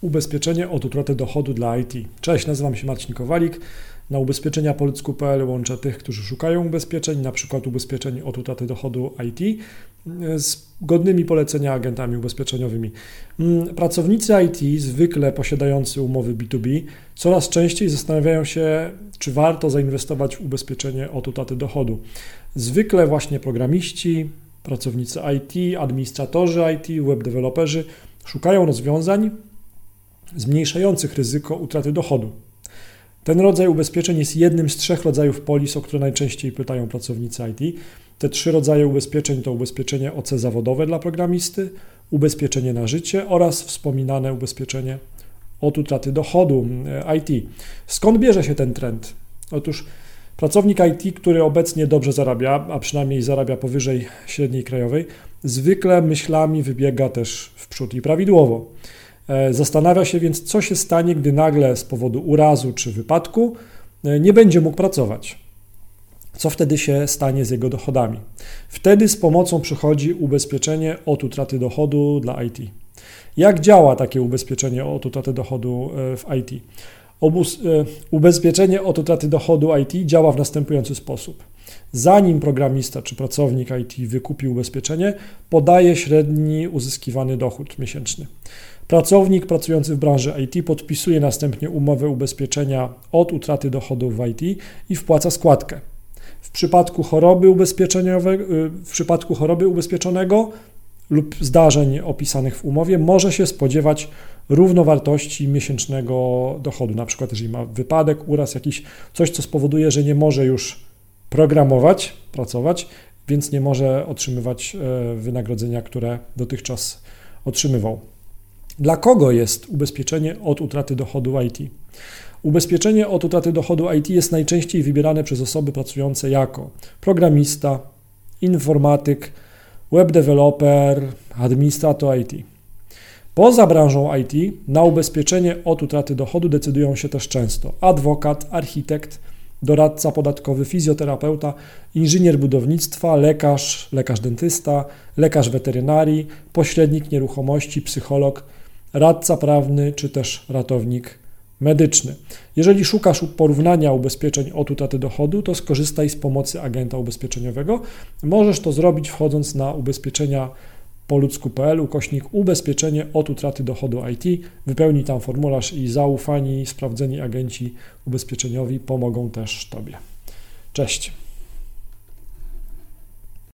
Ubezpieczenie od utraty dochodu dla IT. Cześć, nazywam się Marcin Kowalik. Na ubezpieczenia polsku.pl łączę tych, którzy szukają ubezpieczeń, na przykład ubezpieczeń od utraty dochodu IT, z godnymi polecenia agentami ubezpieczeniowymi. Mm, pracownicy IT, zwykle posiadający umowy B2B, coraz częściej zastanawiają się, czy warto zainwestować w ubezpieczenie od utraty dochodu. Zwykle właśnie programiści, pracownicy IT, administratorzy IT, webdeveloperzy szukają rozwiązań, zmniejszających ryzyko utraty dochodu. Ten rodzaj ubezpieczeń jest jednym z trzech rodzajów polis, o które najczęściej pytają pracownicy IT. Te trzy rodzaje ubezpieczeń to ubezpieczenie OC zawodowe dla programisty, ubezpieczenie na życie oraz wspominane ubezpieczenie od utraty dochodu e, IT. Skąd bierze się ten trend? Otóż pracownik IT, który obecnie dobrze zarabia, a przynajmniej zarabia powyżej średniej krajowej, zwykle myślami wybiega też w przód i prawidłowo. E, zastanawia się więc, co się stanie, gdy nagle z powodu urazu czy wypadku e, nie będzie mógł pracować. Co wtedy się stanie z jego dochodami? Wtedy z pomocą przychodzi ubezpieczenie od utraty dochodu dla IT. Jak działa takie ubezpieczenie od utraty dochodu e, w IT? Ubezpieczenie od utraty dochodu IT działa w następujący sposób. Zanim programista czy pracownik IT wykupi ubezpieczenie, podaje średni uzyskiwany dochód miesięczny. Pracownik pracujący w branży IT podpisuje następnie umowę ubezpieczenia od utraty dochodów w IT i wpłaca składkę. W przypadku choroby y, w przypadku choroby ubezpieczonego lub zdarzeń opisanych w umowie może się spodziewać równowartości miesięcznego dochodu. Na przykład, jeżeli ma wypadek, uraz, jakiś coś, co spowoduje, że nie może już programować, pracować, więc nie może otrzymywać e, wynagrodzenia, które dotychczas otrzymywał. Dla kogo jest ubezpieczenie od utraty dochodu IT? Ubezpieczenie od utraty dochodu IT jest najczęściej wybierane przez osoby pracujące jako programista, informatyk, web developer, administrator IT. Poza branżą IT na ubezpieczenie od utraty dochodu decydują się też często adwokat, architekt, doradca podatkowy, fizjoterapeuta, inżynier budownictwa, lekarz, lekarz dentysta, lekarz weterynarii, pośrednik nieruchomości, psycholog, radca prawny czy też ratownik medyczny. Jeżeli szukasz porównania ubezpieczeń od utraty dochodu, to skorzystaj z pomocy agenta ubezpieczeniowego. Możesz to zrobić wchodząc na ubezpieczenia poludzku.pl ukośnik ubezpieczenie od utraty dochodu IT. Wypełnij tam formularz i zaufani, sprawdzeni agenci ubezpieczeniowi pomogą też Tobie. Cześć.